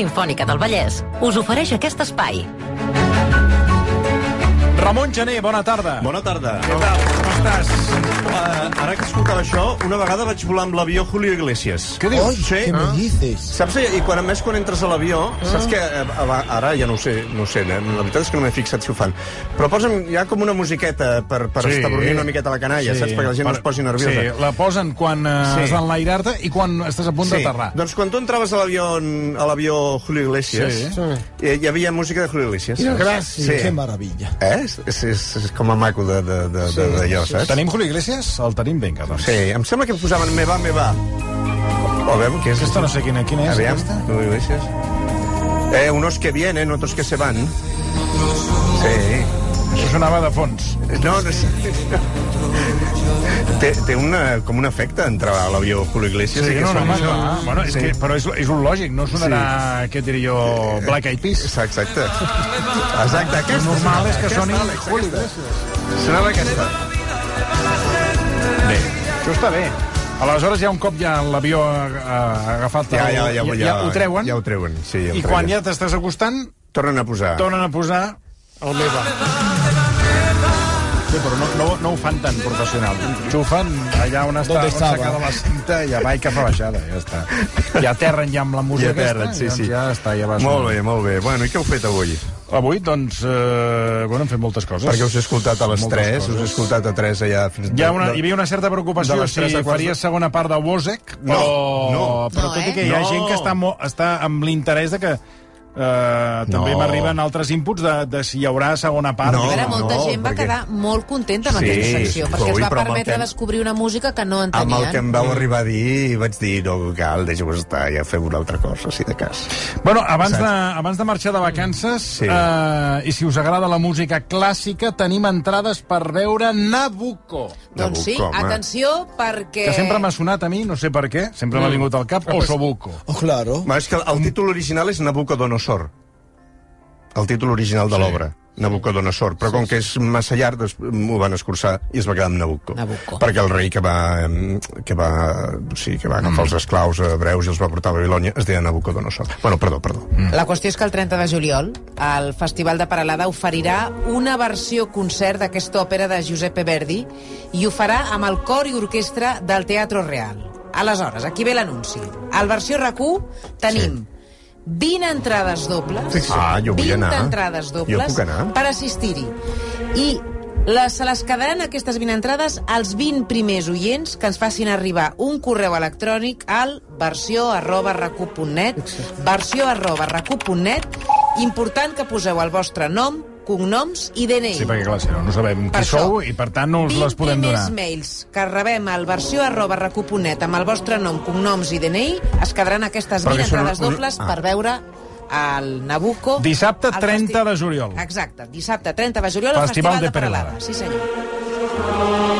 Simfònica del Vallès us ofereix aquest espai. Ramon Gené, bona tarda. Bona tarda. Què tal? Com estàs? Uh, ara que escoltava això, una vegada vaig volar amb l'avió Julio Iglesias. Què dius? Ay, Sí. ¿qué me Ah. dices? Saps? I quan, a més, quan entres a l'avió, saps que... eh, Ara ja no ho sé, no ho sé, eh? la veritat és que no m'he fixat si ho fan. Però posen, hi ha com una musiqueta per, per Sí. establir una miqueta la canalla, saps? Perquè la gent no es posi nerviosa. Sí, la posen quan uh, Sí. has d'enlairar-te i quan estàs a punt Sí. d'aterrar. Doncs quan tu entraves a l'avió a l'avió Julio Iglesias, Sí. eh, hi havia música de Julio Iglesias. Gracias. Sí. Qué maravilla. Eh? És, és, és, és com a maco de, de, de, de, d'allò, saps? Tenim Julio Iglesias? El tenim, vinga, doncs. Sí, em sembla que posaven me va, me va. O veure, què és Aquesta no sé quina, quina és, Aviam, aquesta. Julio Iglesias. Eh, unos que vienen, otros que se van. Sí. Això sonava de fons. No, no sé. Té, té una, com un efecte entrar a l'avió Julio Iglesias. Sí, no, no, home, això. clar. Bueno, és Sí. que, però és, és un lògic, no sonarà, què diria jo, Black Eyed Peas. Exacte. Exacte, aquesta. El normal és que soni Julio aquesta. Sonava aquesta. Bé, això està bé. Aleshores, ja un cop ja l'avió ha, ha agafat... Ja, ja, ja, ja, ja, ho treuen, Ja ho treuen, sí. Ja ho i quan ja t'estàs acostant, Tornen a posar. tornen a posar el meva. No, no, no ho fan tan professional. Xufen allà on està, ¿Dónde on s'ha estava? quedat la cinta, i cap a baixada, ja està. I aterren ja amb la música Ja aterren, aquesta, sí, i doncs sí. ja està, ja va Molt bé, molt bé. Bueno, i què heu fet avui? Avui, doncs, eh, bueno, hem fet moltes coses. Perquè us he escoltat a les Moltes 3, coses. us he escoltat a 3 allà fins... Hi, ha una, hi havia una certa preocupació de les si de- segona part de Wozek, No, però, no. però No, tot i eh? que hi ha No. gent que està, mo, està amb l'interès de que eh, també No. m'arriben altres inputs de, de si hi haurà segona part. No, veure, molta no, gent va perquè- quedar molt contenta amb Sí, aquesta secció, sí, perquè ui, es va amb permetre que- descobrir una música que no Amb entenien. el que em vau arribar a dir, vaig dir, no cal, deixa-ho estar, ja fem una altra cosa, si de cas. Bueno, abans de, Saps? abans de marxar de vacances, Sí. eh, i si us agrada la música clàssica, tenim entrades per veure Nabucco, Doncs sí, Nabucco, home. atenció, perquè... que sempre m'ha sonat a mi, no sé per què, sempre m'ha vingut al cap, Osobuco. Oh, claro. Ma, és que el, el títol original és Nabucodonosor. El títol original de l'obra. Nabucodonosor, però com que és massa llarg, doncs, m'ho van escurçar i es va quedar amb Nabucco. Nabucco. Perquè el rei que va, que va, sí, que va agafar els esclaus hebreus i els va portar a Babilònia es deia Nabucodonosor. Bueno, perdó, perdó. La qüestió és que el 30 de juliol el Festival de Paralada oferirà una versió concert d'aquesta òpera de Giuseppe Verdi i ho farà amb el cor i orquestra del Teatro Real. Aleshores, aquí ve l'anunci. Al versió RAC1 tenim 20 entrades dobles, Ah, jo vull 20 anar. entrades Jo dobles per assistir-hi. I les, se les quedaran aquestes 20 entrades als 20 primers oients que ens facin arribar un correu electrònic al versió arroba recu.net versió arroba recu.net important que poseu el vostre nom, cognoms i DNI. Sí, perquè clar, si no, no sabem Per qui això, sou i per tant no us 20 les podem donar. primers mails que rebem al versió arroba recu.net amb el vostre nom, cognoms i DNI es quedaran aquestes Perquè 20 són entrades un- dobles ah. per veure el Nabucco... Dissabte al 30 festi- de juliol. Exacte, dissabte 30 de juliol al Festival Festival, de de. Peralada. Sí, senyor.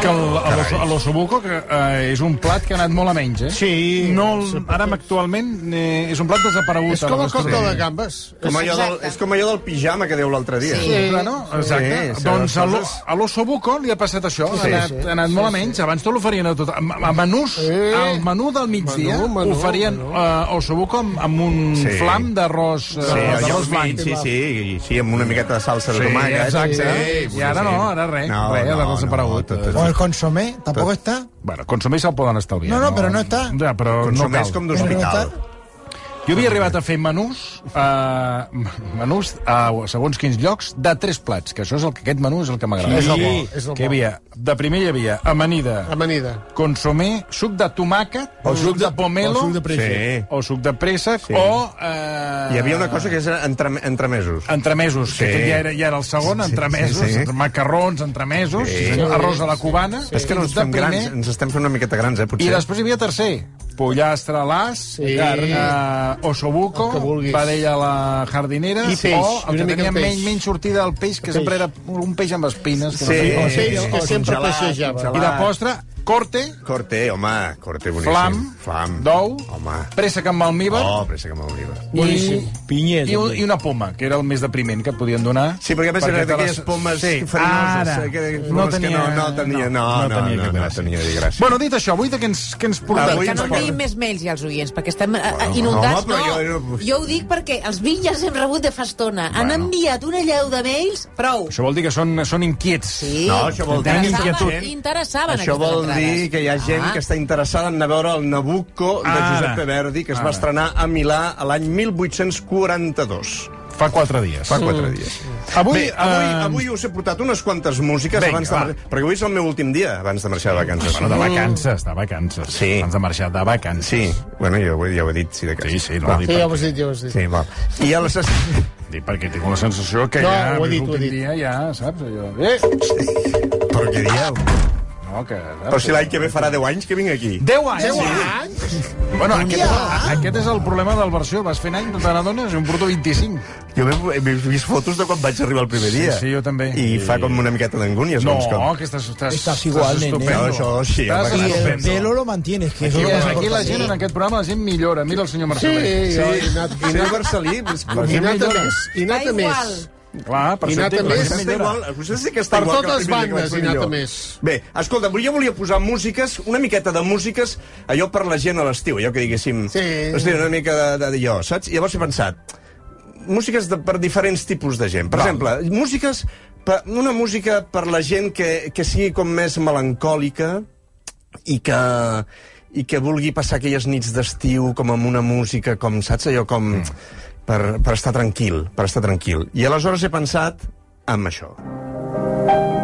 Dic el, a l'ossobuco, que eh, és un plat que ha anat molt a menys, eh? Sí. No, el- ara actualment eh, és un plat desaparegut. És com el còctel de gambes. Com allò del, és com allò del pijama que dèieu l'altre dia. Sí. Bueno, exacte. Sí, sí, doncs a l'ossobuco li ha passat això. Sí, ha, anat, sí. ha anat molt a menys. Abans tot l'oferien a tot. A, a menús, Sí. al menú del migdia, Menú, menú, oferien menú. uh, ossobuco amb, amb un Sí. flam d'arròs uh, Sí, d'arròs blanc. sí, sí, sí, amb una miqueta de salsa de Sí, tomàquet. exacte. Sí, I ara no, ara res. No, res, no, l'ha no, desaparegut. tot- tot- el consomé, tampoco está. Bueno, consumir se'l poden estalviar. No, no, però no està. Ja, però no Consumeix cal. com Però no d'hospital. Jo havia arribat a fer menús, uh, menús a segons quins llocs, de tres plats, que això és el que aquest menú és el que m'agrada. És el bo, és el que havia, de primer hi havia amanida, Amanida. consomé, suc de tomàquet, o suc de pomelo, o suc de pressa. Sí. o suc de préssec, Sí. o... Uh, Hi havia una cosa que és entre, entremesos. Entremesos, que Sí. aquest ja era, ja era el segon, Sí, sí, entremesos, sí, sí. macarrons, entremesos, Sí. sí. arròs a la cubana, És que no ens de fem grans, ens estem fent una miqueta grans, eh, potser. i després hi havia tercer, pollastre a l'as, Sí. eh, osobuco, Que vulguis. vedella a la jardinera, I peix, o el que tenia menys, menys sortida del peix, que Peix. sempre era un peix amb espines. Que Sí. no El sé peix que sempre congelat, passejava. I de postre, corte, Corte, home, corte boníssim. flam, Flam. d'ou, Home. préssec amb almíbar, Oh, pressa que m'oliva. i, Pinyes. i, un, i una poma, que era el més depriment que et podien donar. Sí, perquè a més eren te d'aquelles les- pomes sí. farinoses. Ara. que, No que tenia, no, no tenia, no, no, no, tenia no, no, gràcia. tenia ni gràcia. Bueno, dit això, avui de què ens, què ens portem? Avui que no ens en diguin més mails ja els oients, perquè estem eh, Bueno, inundats. home, però no, jo- jo ho dic perquè els 20 ja els hem rebut de fa estona. Han Bueno. enviat una lleu de mails, prou. Això vol dir que són, són inquiets. Sí, No, això vol dir interessaven, interessaven Això aquestes vol dir que hi ha gent Ah. que està interessada en anar a veure el Nabucco de Ara. Giuseppe Verdi, que es Ara. va estrenar a Milà a l'any 1842. Fa quatre dies. Fa quatre dies. Avui, Bé, avui, eh, avui us he portat unes quantes músiques Vinga, abans de... va. mar- Perquè avui és el meu últim dia abans de marxar de vacances. Bueno, de vacances, de vacances. Sí. Abans de marxar de vacances. Sí, bueno, jo, he- ja ho he dit, sí, de cas. Sí, sí, no, Va. Sí, ja ho has dit, ja ho has dit. Sí, val. I a les... Dic perquè tinc la sensació que No, ja... ho he dit, l'últim ho he dit. dia ja, saps? Allò... Eh! Però què dieu? No, que... Però si l'any que ve farà 10 anys que vinc aquí. 10 anys! 10 sí. anys? Bueno, aquest, és, aquest és el problema del versió. Vas fent any, te n'adones, un porto 25. Jo he vist fotos de quan vaig arribar el primer dia. sí, jo també. I fa com una miqueta d'angúnies. No, doncs, com... que estàs, estàs, Estàs igual, nene. estupendo. No, això sí, Estàs home, Y el pelo lo mantienes, que Aquí, más aquí la gent, en aquest programa, la gent millora. Mira el senyor Sí, Marcelí. sí. i anat, i I Marcelí, és com... i anat a Clar, per I anat a més. igual, sí que està Per igual totes bandes, i anat venir a jo. més. Bé, escolta, jo volia posar músiques, una miqueta de músiques, allò per la gent a l'estiu, allò que diguéssim... Sí. Hosti, una mica de, de, jo, saps? I llavors he pensat, músiques de, per diferents tipus de gent. Per exemple, músiques... Per, una música per la gent que, que sigui com més melancòlica i que i que vulgui passar aquelles nits d'estiu com amb una música, com, saps, allò com... Per, per estar tranquil, per estar tranquil. I aleshores he pensat això. Això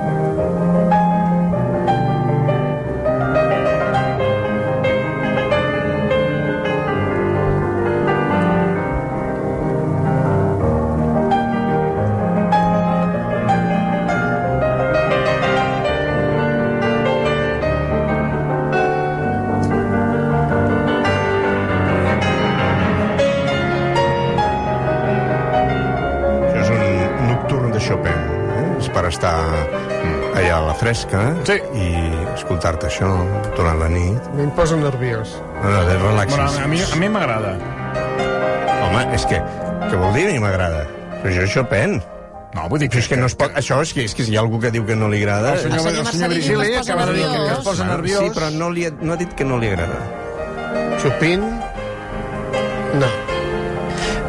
fresca Sí. i escoltar-te això durant la nit. Em posa nerviós. No, no, de relaxis. Bueno, a mi, a mi m'agrada. Home, és que... Què vol dir a mi m'agrada? Però això és Chopin. No, vull dir Però és que no es pot... Això és que, és que si hi ha algú que diu que no li agrada... El senyor, El senyor el senyor Marcelí Virgili es posa acaba de dir que es posa nerviós. Sí, però no, li ha, no ha dit que no li agrada. Chopin? No.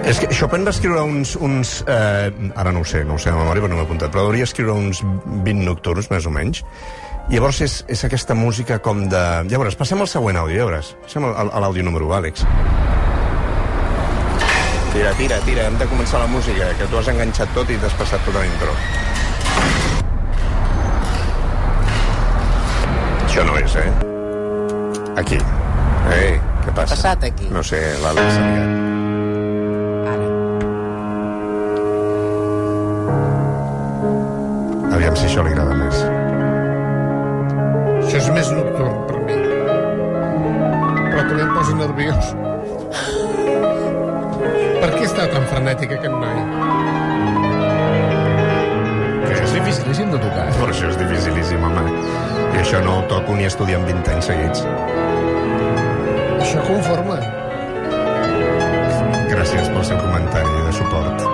És que Chopin va escriure uns... uns eh, ara no ho sé, no ho sé de memòria, però no m'he apuntat, però hauria escriure uns 20 nocturns, més o menys. I llavors és, és aquesta música com de... Ja veuràs, passem al següent àudio, ja veuràs. Passem al- a l'àudio número 1, Àlex. Tira, tira, tira, hem de començar la música, que tu has enganxat tot i t'has passat tota la intro. Això no és, eh? Aquí. Ei, què passa? Passat aquí. No sé, l'Àlex s'ha liat. Estudiant 20 anys seguits. Això conforma. Gràcies pel seu comentari de suport.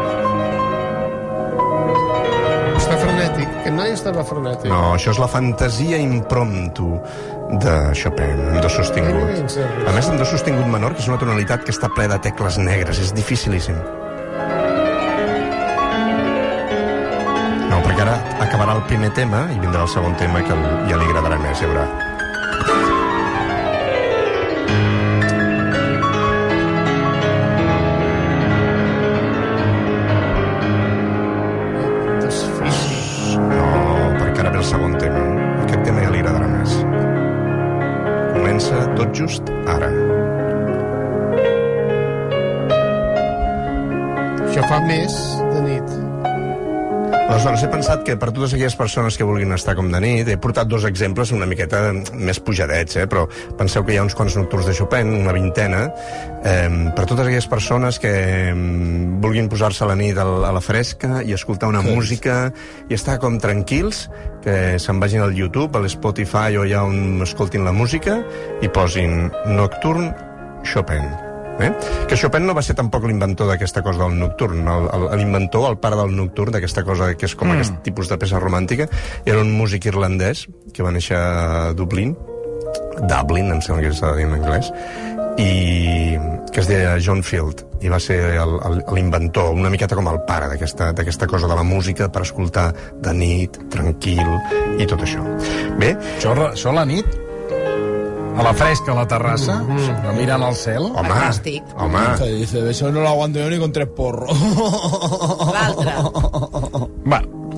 Està frenètic. Aquest noi estava frenètic. No, això és la fantasia impromptu de Chopin, en do sostingut. A més, en do sostingut menor, que és una tonalitat que està ple de tecles negres. És dificilíssim. No, perquè ara acabarà el primer tema i vindrà el segon tema que ja li agradarà més, ja veurà. Aleshores, he pensat que per totes aquelles persones que vulguin estar com de nit, he portat dos exemples una miqueta més pujadets, eh? però penseu que hi ha uns quants nocturns de Chopin, una vintena, eh, per totes aquelles persones que eh, vulguin posar-se a la nit a la fresca i escoltar una música i estar com tranquils, que se'n vagin al YouTube, a l'Spotify o allà on escoltin la música i posin Nocturn Chopin. Eh? Que Chopin no va ser tampoc l'inventor d'aquesta cosa del nocturn. El- el- L'inventor, el pare del nocturn, d'aquesta cosa que és com mm. aquest tipus de peça romàntica, era un músic irlandès que va néixer a Dublín, Dublin, em sembla que s'ha de dir en anglès, i que es deia John Field, i va ser el- el- l'inventor, una miqueta com el pare d'aquesta d'aquesta cosa de la música per escoltar de nit, tranquil, i tot això. Bé, Això, això a la nit, a la fresca, a la terrassa, mm. mirant al cel. home, Fantàstic. home, Te dice, eso no lo aguanto yo ni con tres porros. L'altre.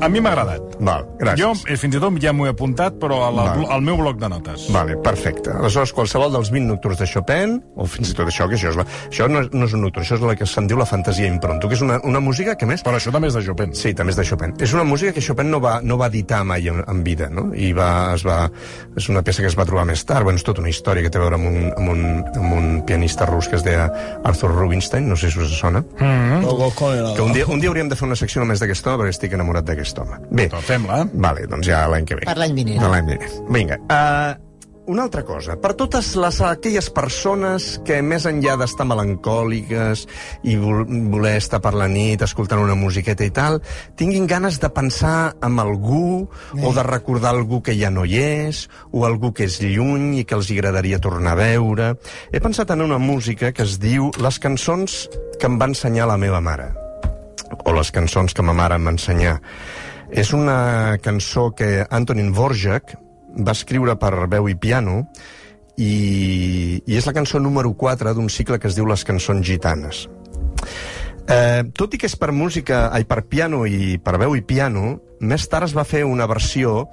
A mi m'ha agradat. val, gràcies. Jo eh, fins i tot ja m'ho he apuntat, però al, Val. al meu bloc de notes. Vale, perfecte. Aleshores, qualsevol dels 20 nocturns de Chopin, o fins i tot això, que això, és la, això no, és- no és un nocturn, això és la que se'n diu la fantasia impronto, que és una, una música que, més, Però això també és de Chopin. Sí, també és de Chopin. És una música que Chopin no va, no va editar mai en, en vida, no? I va, es va, és una peça que es va trobar més tard. Bueno, és tota una història que té a veure amb un, amb un, amb un pianista rus que es deia Arthur Rubinstein, no sé si us sona. Con el Que un dia, un dia hauríem de fer una secció només d'aquest home, perquè estic enamorat d'aquest home. Bé, fem-la. Vale, doncs ja l'any que ve. Per l'any vinent. Per l'any vinent. Vinga. Uh, una altra cosa. Per totes les, aquelles persones que més enllà d'estar melancòliques i vol, voler estar per la nit escoltant una musiqueta i tal, tinguin ganes de pensar en algú o de recordar algú que ja no hi és o algú que és lluny i que els agradaria tornar a veure. He pensat en una música que es diu Les cançons que em va ensenyar la meva mare o les cançons que ma mare ensenyar. És una cançó que Antonin Dvorak va escriure per veu i piano i, i és la cançó número 4 d'un cicle que es diu Les cançons gitanes. Eh, tot i que és per música, ai, per piano i per veu i piano, més tard es va fer una versió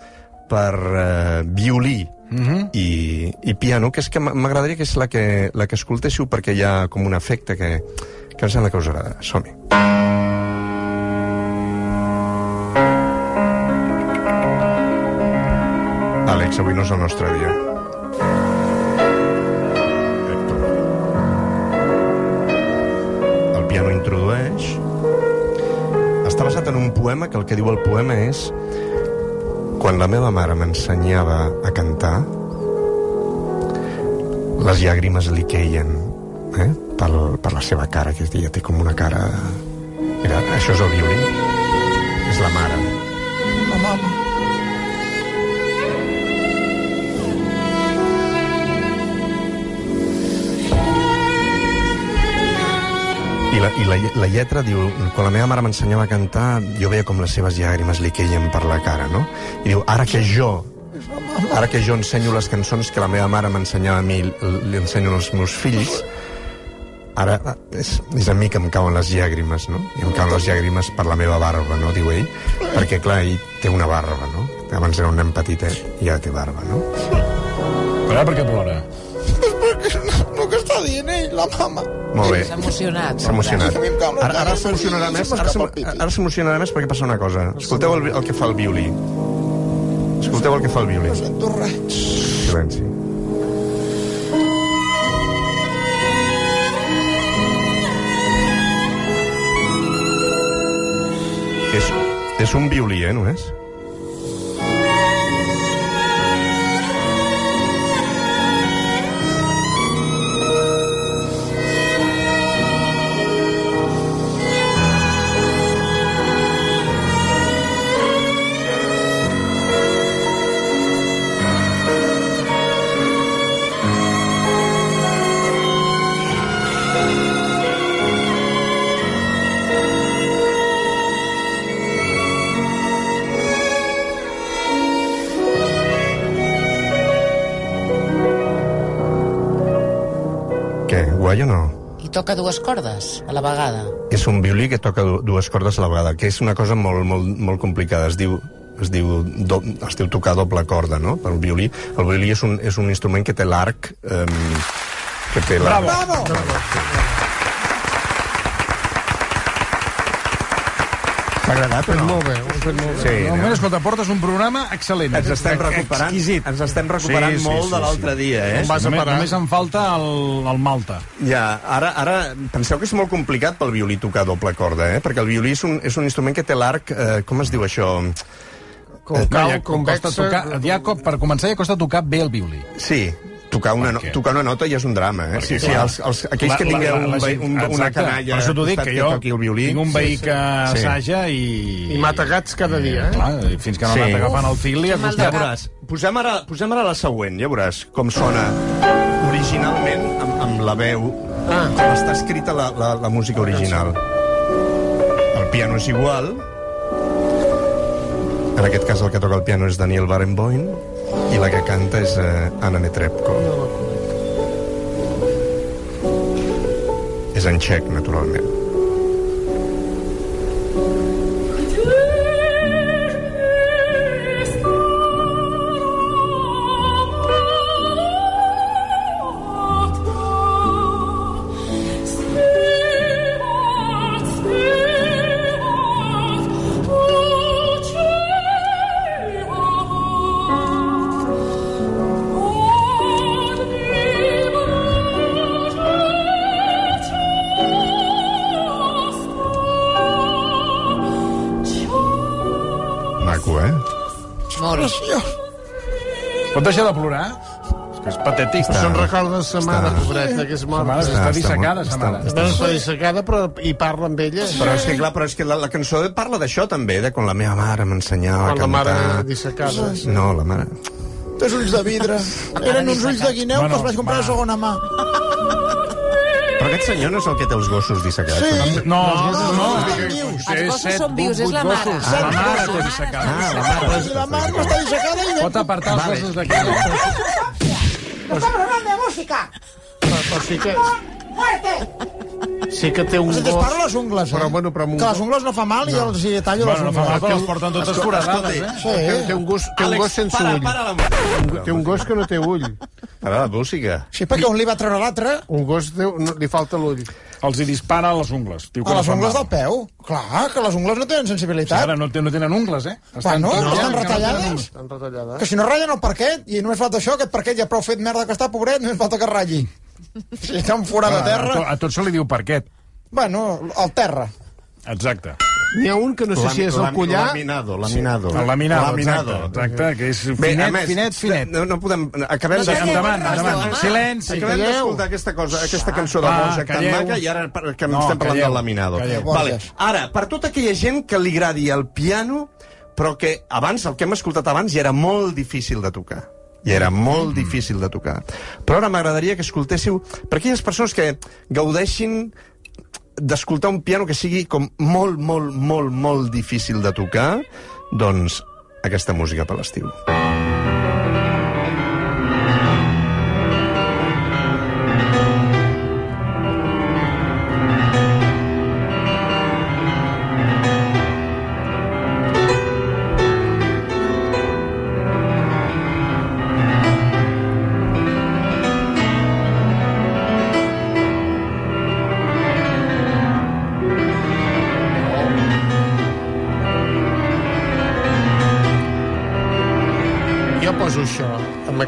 per eh, violí Mm -hmm. i, i piano, que és que m'agradaria que és la que, la que escoltéssiu perquè hi ha com un efecte que, que em sembla que us agrada. Som-hi. Àlex, avui no és el nostre dia. El piano introdueix... Està basat en un poema que el que diu el poema és quan la meva mare m'ensenyava a cantar les llàgrimes li queien eh? per, per la seva cara, que ella té com una cara... Mira, això és el violí. És la mare. La mama. I la, i la, la lletra diu, quan la meva mare m'ensenyava a cantar, jo veia com les seves llàgrimes li queien per la cara, no? I diu, ara que jo, ara que jo ensenyo les cançons que la meva mare m'ensenyava a mi, li ensenyo als meus fills, ara ah, és, és a mi que em cauen les llàgrimes, no? I em cauen les llàgrimes per la meva barba, no? Diu ell, perquè, clar, ell té una barba, no? Abans era un nen petitet i ara té barba, no? Però ara per què plora? La mama. Molt bé. S'ha emocionat. S'ha emocionat. Ara, ara s'emocionarà més, ara s'emocionarà més perquè passa una cosa. Escolteu el, el que fa el violí. Escolteu el que fa el violí. No sento res. Silenci. És, és un violí, eh, només? Toca dues cordes a la vegada. És un violí que toca du- dues cordes a la vegada, que és una cosa molt, molt, molt complicada. Es diu, es diu, do, es diu tocar doble corda, no?, per un violí. El violí és un, és un instrument que té l'arc... Eh, que té l'arc... Bravo! T'ha agradat o no? Molt bé, ho fet molt bé. Sí, De no? moment, escolta, portes un programa excel·lent. Ens estem recuperant, Exquisit. ens estem recuperant Sí, sí, molt sí, de sí. l'altre dia, eh? Vas Només, només em falta el, el Malta. Ja, ara, ara penseu que és molt complicat pel violí tocar doble corda, eh? Perquè el violí és un, és un instrument que té l'arc... Eh, com es diu això? Com No, ja, cal, com costa tocar, ja, per començar, ja costa tocar bé el violí. Sí, tocar una, no, tocar una nota ja és un drama, eh? Sí, sí, clar. els, els, aquells que La- la- tingueu la- un, la veí- gent- un, una canalla... Per això t'ho dic, que jo toqui el violí. tinc un veí que Sí. assaja i... I mata gats cada dia, eh? Clar, fins que no Sí. sí. anat agafant el fil de Ja veuràs. Posem ara, posem ara la següent, ja veuràs com sona originalment amb, amb la veu, Ah. com està escrita la, la, la música original. El piano és igual. En aquest cas el que toca el piano és Daniel Barenboim i la que canta és eh, Anna Netrebko. És en txec, naturalment. Pot deixar de plorar? És que és patètic. Això em recorda sa mare, Està- pobreta, que és Sa morta. mare Està- està està dissecada, sa està- mare. Està està dissecada, però hi parla amb ella. Però és que, clar, però és que la, la cançó parla d'això també, de quan la meva mare m'ensenyava a Quan la cantar... mare dissecada. No, la mare... Tens ulls de vidre. Eren uns ulls de guineu Bueno, que els vaig comprar va. de segona mà. Aquest senyor no és el que té els gossos dissecats? Sí. No, els gossos no. Té Els gossos són vius, és la mare. Set La mare té dissecada. Ah, la mare. La mà no està dissecada i... Pot apartar els gossos d'aquí. ¡Estamos hablando de música! Però, però sí que... Sí que té un gos... disparo les ungles, eh? Però, bueno, però amb un Que les gos... ungles no fa mal i els hi tallo les Bueno, no fa ungles. mal, però les porten totes foradades, eh? Té, té un gos, té un gos sense para, ull. para la música. Té un gos que no té ull. Para la música. Sí, perquè un li va treure l'altre Un gos té, no, li falta l'ull. Els hi dispara a les ungles. Diu que a no les fan ungles mal. del peu. Clar, que les ungles no tenen sensibilitat. Ara no, té- no tenen ungles, eh? Bueno, estan que no retallades. tenen ungles. Estan retallades. Que si no ratllen el parquet, i només falta això, aquest parquet ja prou fet merda que està, pobret, només falta que ratlli. Si està un forat de A, terra... a tot se li diu parquet. Bueno, al terra. Exacte. N'hi ha un que no sé si és el collar... Laminado, laminado. El laminado, laminado. exacte, exacte, que és Bé, finet, més, finet, finet. No, no podem... Acabem No de... Endavant, endavant. Silenci. Acabem d'escoltar aquesta, cosa, aquesta cançó de Bojac tan calleu. maca i ara per- que No, estem parlant calleu, del laminado. calleu. Vale. Ara, per tota aquella gent que li agradi el piano, però que abans, el que hem escoltat abans, ja era molt difícil de tocar. I era molt difícil de tocar. Però ara m'agradaria que escoltéssiu per aquelles persones que gaudeixin d'escoltar un piano que sigui com molt, molt, molt, molt difícil de tocar, doncs aquesta música per l'estiu. Jo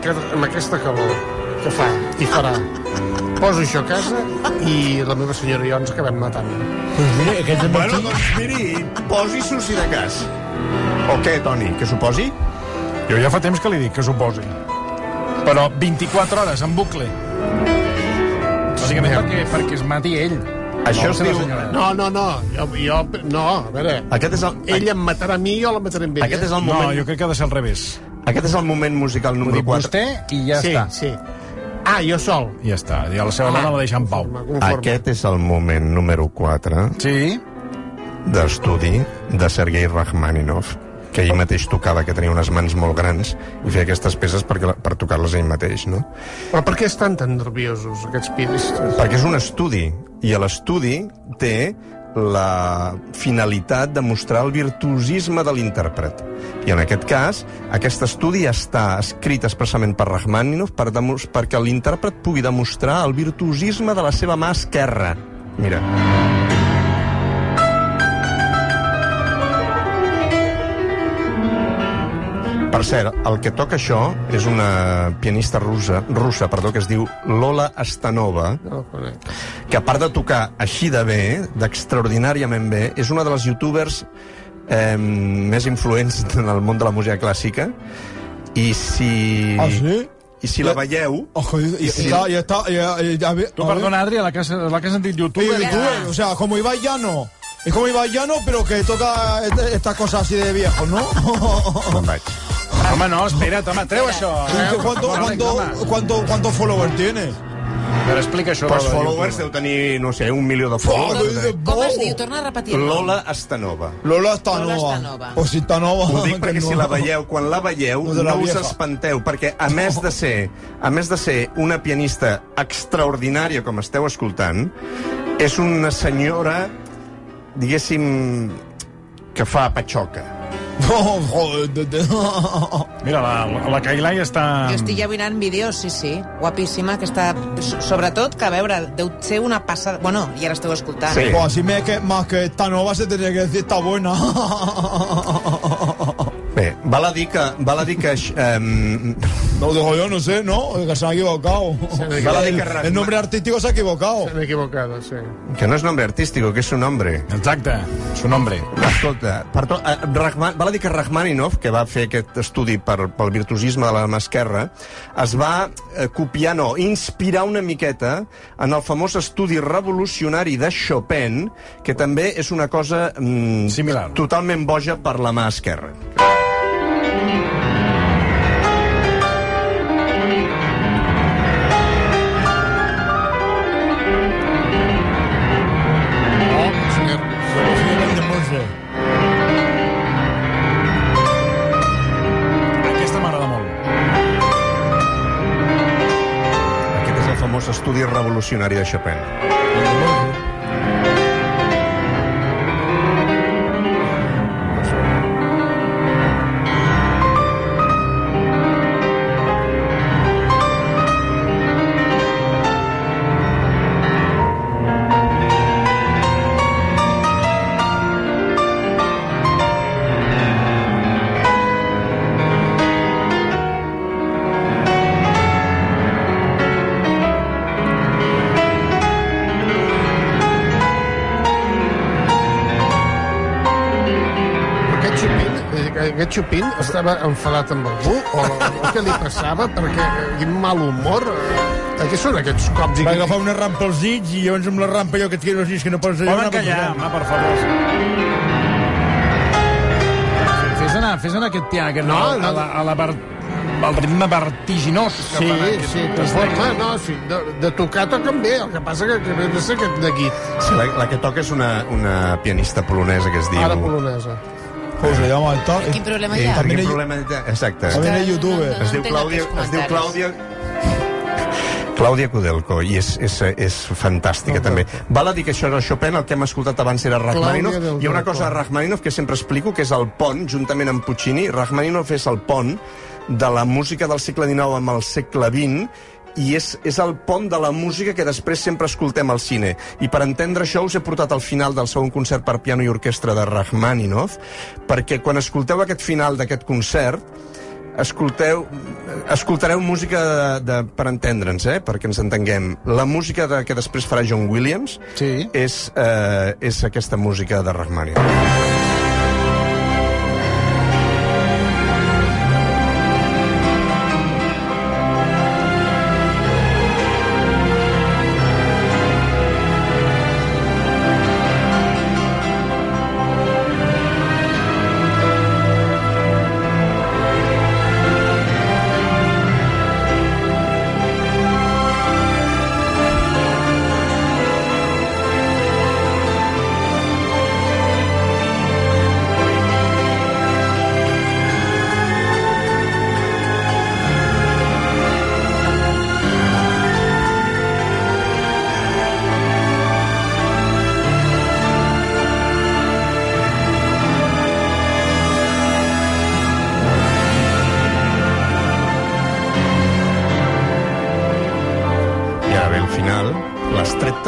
aquest, amb aquesta calor que fa i farà. Poso això a casa i la meva senyora i jo ens acabem matant. Mira, aquest Bueno, doncs miri, posi-s'ho si de cas. O què, Toni, que s'ho posi? Jo ja fa temps que li dic que s'ho posi. Però 24 hores, en bucle. Bàsicament perquè, perquè es mati ell. Això No, es diu-. No, no, no, jo, jo no, a veure, Aquest és el, ell em matarà a mi i jo la mataré amb ella. aquest és el No, moment, jo crec que ha de ser al revés. Aquest és el moment musical número dic 4. vostè i ja sí, està. sí. Ah, jo sol. Ja està. I a la seva dona la deixa en pau. Conforme, conforme. Aquest és el moment número 4 Sí? d'estudi de Sergei Rachmaninov, que ell mateix tocava, que tenia unes mans molt grans, i feia aquestes peces perquè, per tocar-les ell mateix, no? Però per què estan tan nerviosos, aquests pianistes? Perquè és un estudi, i a l'estudi té la finalitat de mostrar el virtuosisme de l'intèrpret. I en aquest cas, aquest estudi està escrit expressament per Rachmaninoff per perquè l'intèrpret pugui demostrar el virtuosisme de la seva mà esquerra. Mira. Cert, el que toca això és una pianista russa, russa perdó, que es diu Lola No conec. que a part de tocar així de bé, d'extraordinàriament bé, és una de les youtubers eh, més influents en el món de la música clàssica, i si... Ah, sí? I si la veieu... Ojo, y, y, Sí. está, y está, y, y- a ver, perdona, Adri, a la que has, la que has sentit Sí, youtuber... youtuber, o sea, como Ibai Llano. Es como Ibai Llano, pero que toca estas cosas así de viejo, ¿no? Home, no, espera't, home, treu això. ¿Cuánto, cuánto, cuánto, ¿Cuántos followers tiene? Però explica això. La followers deu tenir, no sé, un milió de followers. Com es diu? Torna a repetir. Lola Astanova. Lola está Lola nova. Stanova. O si está nova. Ho dic que perquè no. si la veieu, quan la veieu, No de la no us espanteu, perquè a més de ser a més de ser una pianista extraordinària, com esteu escoltant, és una senyora, diguéssim, que fa patxoca. De- de- Mira, la, la Kailai està... Jo estic ja mirant vídeos, sí, sí, guapíssima, que està... so- Sobretot, que a veure, deu ser una passada... Bueno, ja l'esteu escoltant. Sí. Pues así me, que, más que está nova se tendría que decir está buena. Val a dir que... Val a dir que um, No, digo yo, no sé, ¿no? Que se han equivocado. Val a dir que El, el nombre artístico se ha equivocado. S'han equivocat, sí. que no és nombre artístico, que és su nombre. Exacte, su nombre. Escolta, per to, eh, Rachman, val a dir que Rachmaninov, que va fer aquest estudi per, pel virtuosisme de la mà esquerra, es va eh, copiar, no, inspirar una miqueta en el famós estudi revolucionari de Chopin, que també és una cosa mm, Similar. totalment boja per la mà esquerra. Revolucionari de Chopin. Chopin estava enfadat amb algú? O, o què li passava? Perquè eh, quin mal humor... Eh, què són aquests cops? Va que- agafar una rampa als dits i llavors amb la rampa allò que et quedes dits que no pots allò... Poden callar, home, per favor. Fes anar, fes anar aquest piano, aquest No, no, no. a la, a la ver, al ritme vertiginós que Sí, fan aquest, sí, transforma, no, sí, de, de tocar toquen bé, el que passa que, que ve de ser aquest d'aquí, Sí, la, la que toca és una, una pianista polonesa que es diu... ara polonesa. ¿Cómo se llama esta? Quin problema Eh, hi ha? també quin hi- problema... Exacte. També és youtuber. Es diu Clàudia, es diu. Clàudia... Clàudia Kudelko, i és, és, és fantàstica, també. Val a dir que això de Chopin, el que hem escoltat abans era del Hi ha una cosa de Rachmaninoff que sempre explico, que és el pont, juntament amb Puccini. Rachmaninoff és el pont de la música del segle XIX amb el segle XX, i és, és el pont de la música que després sempre escoltem al cine. I per entendre això us he portat al final del segon concert per piano i orquestra de Rachmaninoff, perquè quan escolteu aquest final d'aquest concert, escolteu, escoltareu música de, de, per entendre'ns, eh? perquè ens entenguem. La música de, que després farà John Williams Sí. és, eh, és aquesta música de Rachmaninoff.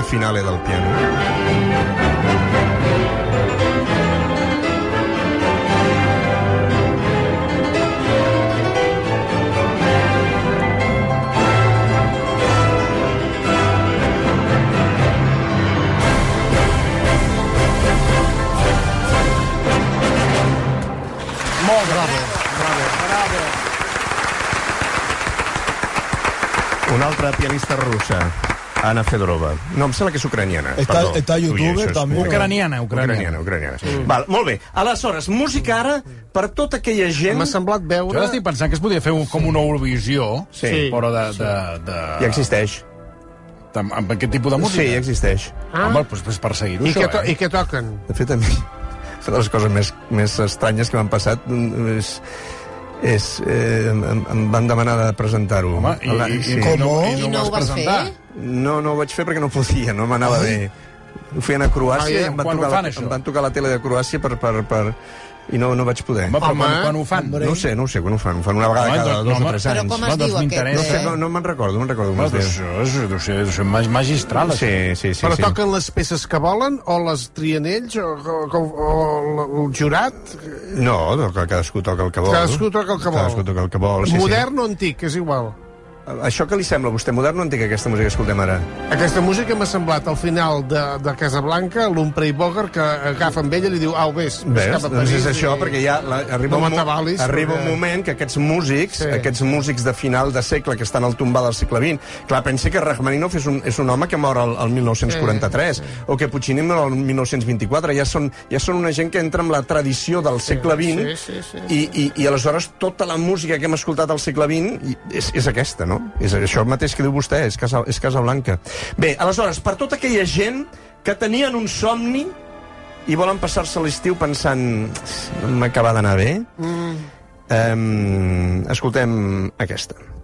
finale del piano. una altra pianista russa. Anna Fedorova. No, em sembla que és ucraniana. Està- Perdó. està a YouTube, Ui, també. Ucraniana, ucraniana. Ucraniana, ucraniana. Mm. Val, molt bé. Aleshores, música ara per tota aquella gent... M'ha semblat Jo veure... estic pensant que es podria fer un, com una Eurovisió, Sí. però de, de, de, Ja existeix. de, amb aquest tipus de música. Sí, ja existeix. Ah. Home, doncs, doncs per seguir-ho, I, això, to eh? I què toquen? De fet, a mi, una de les coses més, més estranyes que m'han passat mm, és, és eh, em, em van demanar de presentar-ho. Home, i, i, sí. i, Com? no, I no ho vas fer? No, no ho vaig fer perquè no podia, no m'anava bé. Ho feien a Croàcia Ai, i em van, tocar, fan, la, això? em van tocar la tele de Croàcia per, per, per, i no, no vaig poder. Home, però Home, quan, quan ho fan? No ho sé, no ho sé quan ho fan. Ho fan una vegada Home, cada doncs, dos home. o tres Però anys. com es Home, diu aquest? No, sé, no, no me'n recordo, no me'n recordo Home, doncs això és, deu ser, deu ser mag- magistral. Sí, sí, sí. Però sí. toquen les peces que volen o les trien ells o, o, o, o el jurat? No, toca- cadascú toca el que vol. Cadascú toca el que vol. Cadascú toca el que vol, sí, Modern o antic, és igual. Sí. Això que li sembla a vostè modern o antic, aquesta música que escoltem ara? Aquesta música m'ha semblat al final de, de Casablanca, l'Humphrey Bogart, que agafa amb ella i li diu, au, vés, vés cap a Doncs París. és això, i- perquè ja la, arriba, No un, m'atabalis, arriba perquè- un moment que aquests músics, Sí. aquests músics de final de segle que estan al tombar del segle XX, clar, pensi que Rachmaninoff és un, és un home que mor al, al 1943, o que Puccini mor al 1924, ja són, ja són una gent que entra en la tradició del segle XX, sí, sí, sí. I, i, i aleshores tota la música que hem escoltat al segle XX i és, és aquesta, no? És això mateix que diu vostè, és Casa, és Casa Blanca. Bé, aleshores, per tota aquella gent que tenien un somni i volen passar-se l'estiu pensant no m'acaba d'anar bé, mm. um, escoltem aquesta.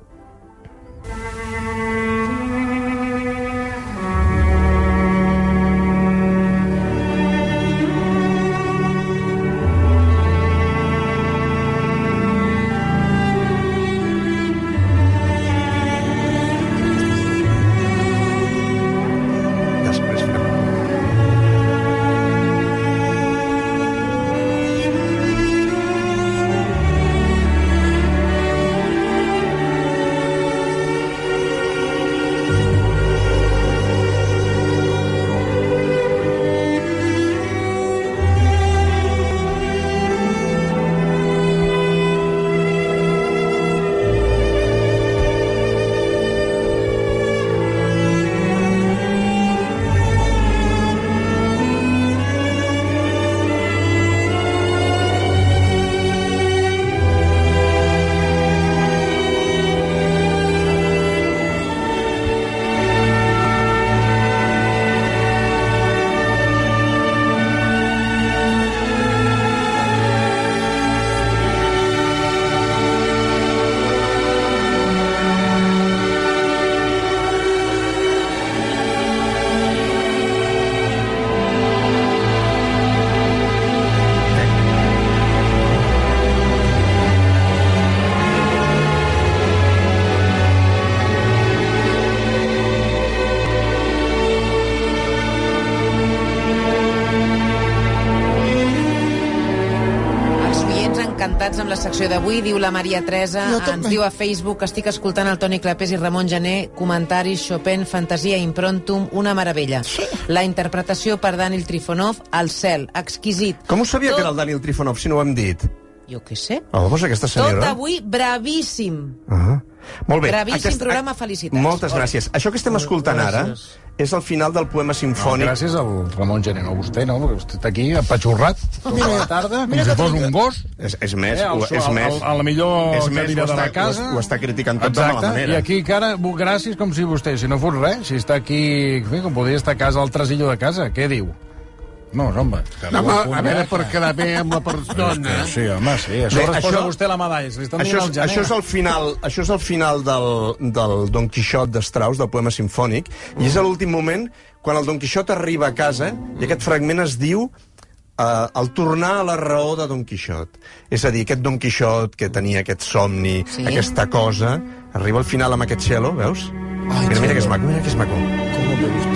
Encantats amb la secció d'avui, diu la Maria Teresa, Jo ens diu a Facebook, estic escoltant el Toni Clapés i Ramon Gené, comentaris, Chopin, fantasia, improntum, una meravella. Sí. La interpretació per Daniel Trifonov, al cel, exquisit. Com ho sabia Tot- que era el Daniel Trifonov, si no ho hem dit? Jo què sé. Oh, doncs aquesta Tot senyora... avui bravíssim. Ah. Molt bé. Bravíssim programa, felicitats. Moltes gràcies. Això que estem escoltant ara és el final del poema No, sinfònic. gràcies al Ramon Gené, no vostè, no? Perquè vostè està aquí apatxurrat tota Mira, la tarda, mira com si que fos un gos. És, és més, Eh, el, és el, més... el, a la millor és més, cadira de la casa. ho- ho està criticant tot de Exacte. mala manera. I aquí, cara, gràcies com si vostè, si no fos res, si està aquí, com podria estar a casa, al trasillo de casa, què diu? No, home, que No, no home, ho a veure, conec. per quedar bé amb la persona. Sí, home, sí, a sobre Bé, es posa això- vostè la medalla, li estan Això dient és, això és el final, això és el final del, del Don Quixot de Strauss, del poema sinfònic, i és a l'últim moment quan el Don Quixot arriba a casa i aquest fragment es diu eh, el tornar a la raó de Don Quixot. És a dir, aquest Don Quixot que tenia aquest somni, Sí. aquesta cosa, arriba al final amb aquest cello, veus? Ai, mira, mira que és maco, mira que és maco. ¿Cómo me gusta?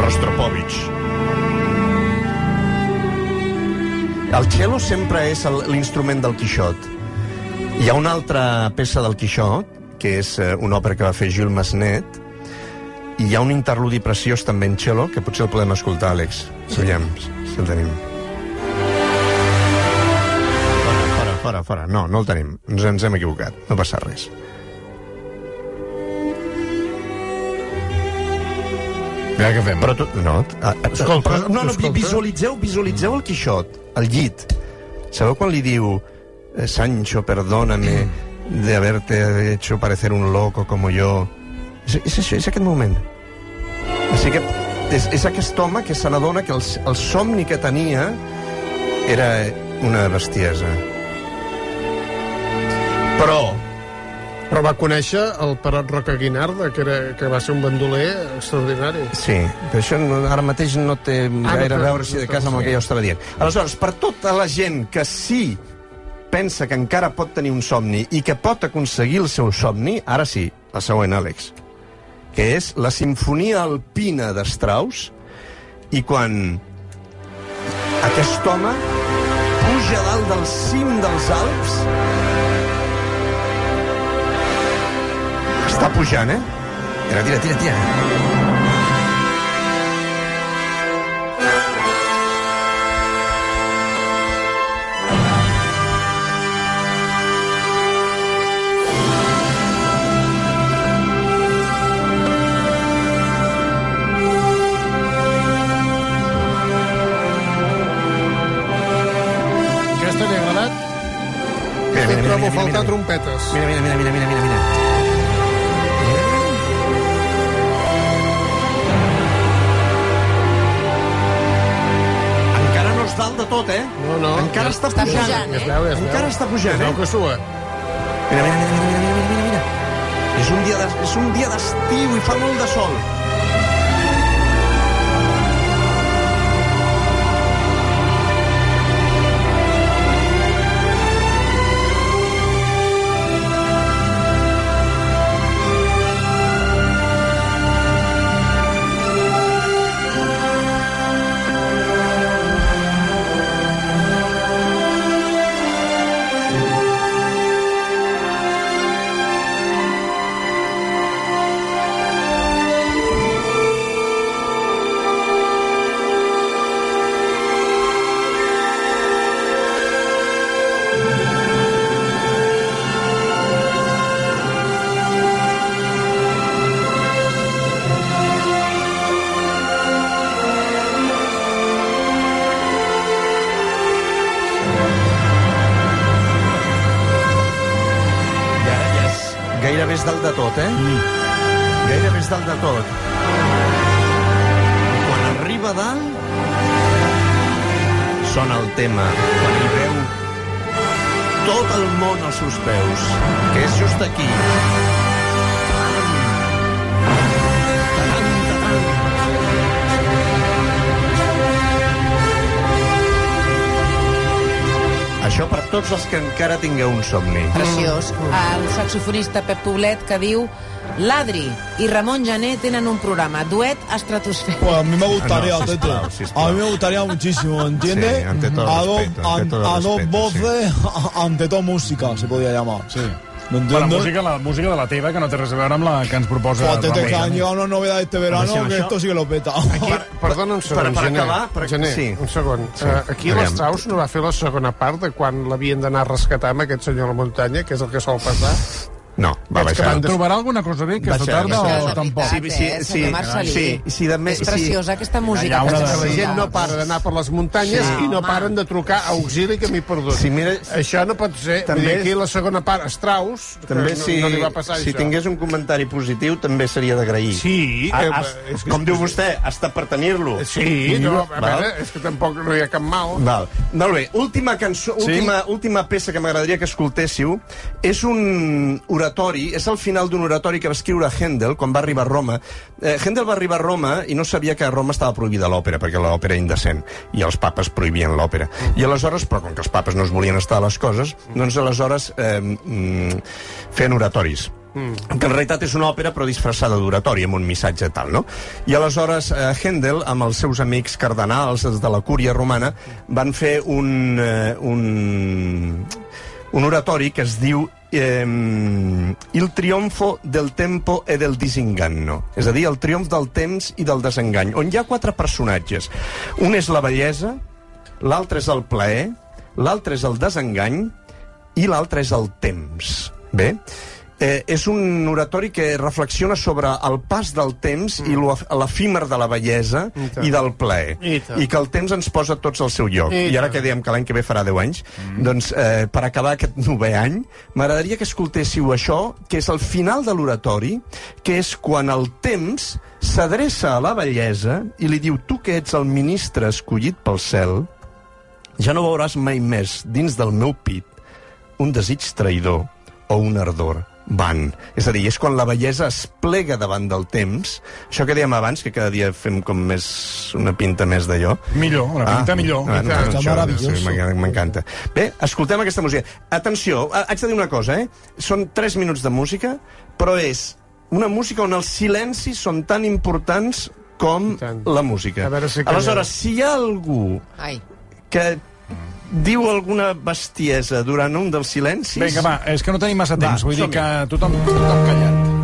Rostropovich. El cello sempre és el- l'instrument del Quixot. Hi ha una altra peça del Quixot, que és eh, una òpera que va fer Jules Masnet, i hi ha un interludi preciós també en cello, que potser el podem escoltar, Àlex. Sí. Aviam, si el tenim. Fora, fora, fora, fora. No, no el tenim. Ens, ens hem equivocat. No passa res. Ja què fem? Però tu, no, a, a, Escolta, però, no, no, escolta. visualitzeu, visualitzeu el Quixot, al llit. Sabeu quan li diu eh, Sancho, perdóname de haberte hecho parecer un loco como yo? És, és això, és aquest moment. Així que és, és aquest home que se n'adona que el, el somni que tenia era una bestiesa. Però, Però va conèixer el Perot Roca Guinarda, que, era, que va ser un bandoler extraordinari. Sí, però això no, ara mateix no té no gaire té- a veure si de casa amb el que jo estava dient. Aleshores, per tota la gent que sí pensa que encara pot tenir un somni i que pot aconseguir el seu somni, ara sí, la següent, Àlex, que és la Sinfonia Alpina d'Strauss, i quan aquest home puja dalt del cim dels Alps, està pujant, eh? Tira, tira, tira, tira. Aquesta li ha agradat? Mira, Em trobo a faltar trompetes. Mira, mira, mira, mira, mira, mira, mira. No tot, eh? No, no. Encara està Està pujant. pujant, Es eh? veu, es veu. Encara està pujant, Es veu eh? que sua. Mira, mira, mira, mira, mira, mira, mira, mira. És un dia de- és un dia d'estiu i fa molt de sol. Tot, eh? Mm. Gairebé és dalt de tot. Quan arriba dalt, sona el tema. Quan hi veu tot el món als seus peus, que és just aquí. Tots els que encara tingueu un somni. Preciós. El saxofonista Pep Poblet que diu L'Adri i Ramon Jané tenen un programa, duet estratosfèric. Pues a mí me gustaría, Ah, no, Tete. sisplau, sisplau. A mí me gustaría muchísimo, ¿entiendes? Sí, ante todo a dos, respeto, ante todo a dos voces, ante todo música, se podría llamar. Sí. ¿Me Però la entiendes? música, la música de la teva, que no té res a veure amb la que ens proposa... Han Jané. llegado una novedad este verano, que això- esto sí que lo peta. Aquí, perdona un segon, per- per Gené. acabar, per- Gené, sí. un segon. Sí. Uh, aquí Aviam. l'Strauss no va fer la segona part de quan l'havien d'anar a rescatar amb aquest senyor a la muntanya, que és el que sol passar. No, va Veig que baixar. van des- Trobarà alguna cosa bé aquesta Baixar, tarda baixar. o tampoc? Sí, sí, sí, Marcelí. sí, sí, de me- És sí. preciosa aquesta música. Que la s'escolta. gent no para d'anar per les muntanyes Sí. i no Home. paren de trucar a auxili que m'hi perdut. Sí, mira- això no pot ser. També- Vull dir, aquí la segona part, Strauss, També que no, si, no li va passar si això. tingués un comentari positiu també seria d'agrair. Sí, Ah, eh, has, és que- com diu vostè, està per tenir-lo. Sí, no, a veure, és que tampoc no hi ha cap mal. Val. Molt bé, última cançó, Sí? última, última peça que m'agradaria que escoltéssiu és un oratori, és el final d'un oratori que va escriure Handel quan va arribar a Roma. Eh, Handel va arribar a Roma i no sabia que a Roma estava prohibida l'òpera, perquè l'òpera era indecent, i els papes prohibien l'òpera. I aleshores, però com que els papes no es volien estar a les coses, doncs aleshores eh, mm, feien oratoris que en realitat és una òpera però disfressada d'oratori amb un missatge tal, no? I aleshores eh, Handel, amb els seus amics cardenals els de la cúria romana, van fer un, eh, un, un oratori que es diu eh, Il trionfo del tempo e del disinganno, és a dir, el triomf del temps i del desengany, on hi ha quatre personatges. Un és la bellesa, l'altre és el plaer, l'altre és el desengany i l'altre és el temps. Bé? Eh, és un oratori que reflexiona sobre el pas del temps mm. i l'efímer de la bellesa I tant. i del plaer. I tant. I que el temps ens posa tots al seu lloc. I I, ara tant. que dèiem que l'any que ve farà 10 anys, mm. doncs eh, per acabar aquest novè any, m'agradaria que escoltéssiu això, que és el final de l'oratori, que és quan el temps s'adreça a la bellesa i li diu tu que ets el ministre escollit pel cel, ja no veuràs mai més dins del meu pit un desig traïdor o un ardor van. És a dir, és quan la bellesa es plega davant del temps. Això que dèiem abans, que cada dia fem com més una pinta més d'allò. Millor, una pinta millor. Ah, no, meravelloso. sí, m'enca- M'encanta. Bé, escoltem aquesta música. Atenció, ha- haig de dir una cosa, eh? Són 3 minuts de música, però és una música on els silencis són tan importants com la música. A veure si. Aleshores, si hi ha algú Ai. que diu alguna bestiesa durant un dels silencis... Vinga, va, és que no tenim massa temps. Vull dir que tothom, tothom callat.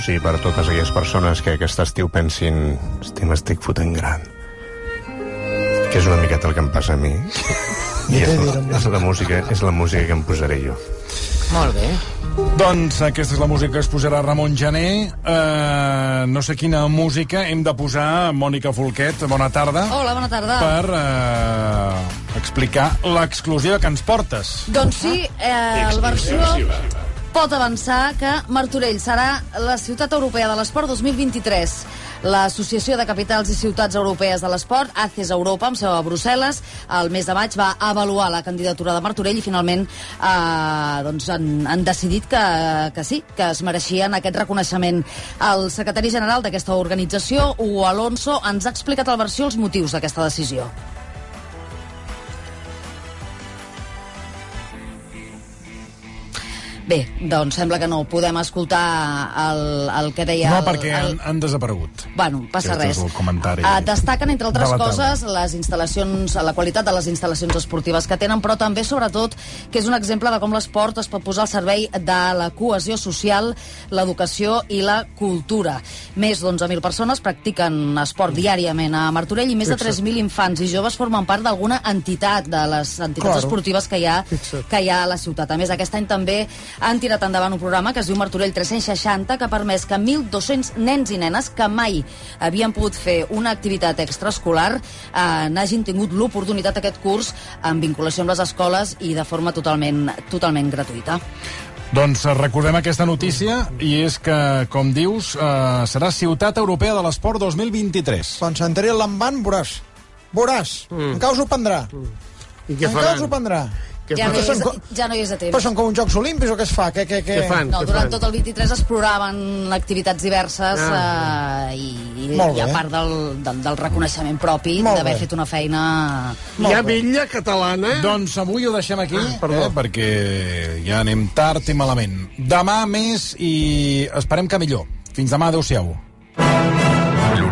Acomiadar-nos i per totes aquelles persones que aquest estiu pensin hosti, m'estic fotent gran. Que és una miqueta el que em passa a mi. I és la, és la, música, és la música que em posaré jo. Molt bé. Doncs aquesta és la música que es posarà Ramon Gené. Uh, no sé quina música hem de posar, Mònica Folquet, bona tarda, Hola, bona tarda. per uh, explicar l'exclusiva que ens portes. Doncs sí, eh, el versió pot avançar que Martorell serà la ciutat europea de l'esport 2023. L'Associació de Capitals i Ciutats Europees de l'Esport, ACES Europa, amb seu a Brussel·les, el mes de maig va avaluar la candidatura de Martorell i finalment eh, doncs han, han decidit que, que sí, que es mereixien aquest reconeixement. El secretari general d'aquesta organització, Hugo Alonso, ens ha explicat al versió els motius d'aquesta decisió. Bé, doncs sembla que no podem escoltar el, el que deia... No, el, perquè el, han, han desaparegut. Bueno, passa Aquest res. és el comentari Eh, destaquen, entre altres de coses, les instal·lacions, la qualitat de les instal·lacions esportives que tenen, però també, sobretot, que és un exemple de com l'esport es pot posar al servei de la cohesió social, l'educació i la cultura. Més d'11.000 persones practiquen esport diàriament a Martorell i més de 3.000 infants i joves formen part d'alguna entitat, de les entitats Claro. esportives que hi, ha, Fixa't. que hi ha a la ciutat. A més, aquest any també han tirat endavant un programa que es diu Martorell 360, que ha permès que 1.200 nens i nenes que mai havien pogut fer una activitat extraescolar eh, n'hagin tingut l'oportunitat aquest curs en vinculació amb les escoles i de forma totalment, totalment gratuïta. Doncs eh, recordem aquesta notícia i és que, com dius, eh, serà Ciutat Europea de l'Esport 2023. Quan s'enteri el lambant, veuràs. Veuràs. Mm. Encara us ho prendrà. I què Encara us faran? ho prendrà. Què Ja no, faran? hi és, co- ja no hi és a temps. Però són com uns Jocs Olímpics o què es fa? Què, què, què? Què fan? No, Què durant fan? tot el 23 es programaven activitats diverses Ah. eh, i, Molt i a part del, del, del reconeixement propi Molt d'haver fet una feina... Hi ha vetlla catalana? Doncs avui ho deixem aquí, perdó. eh, perquè ja anem tard i malament. Demà més i esperem que millor. Fins demà, adeu-siau.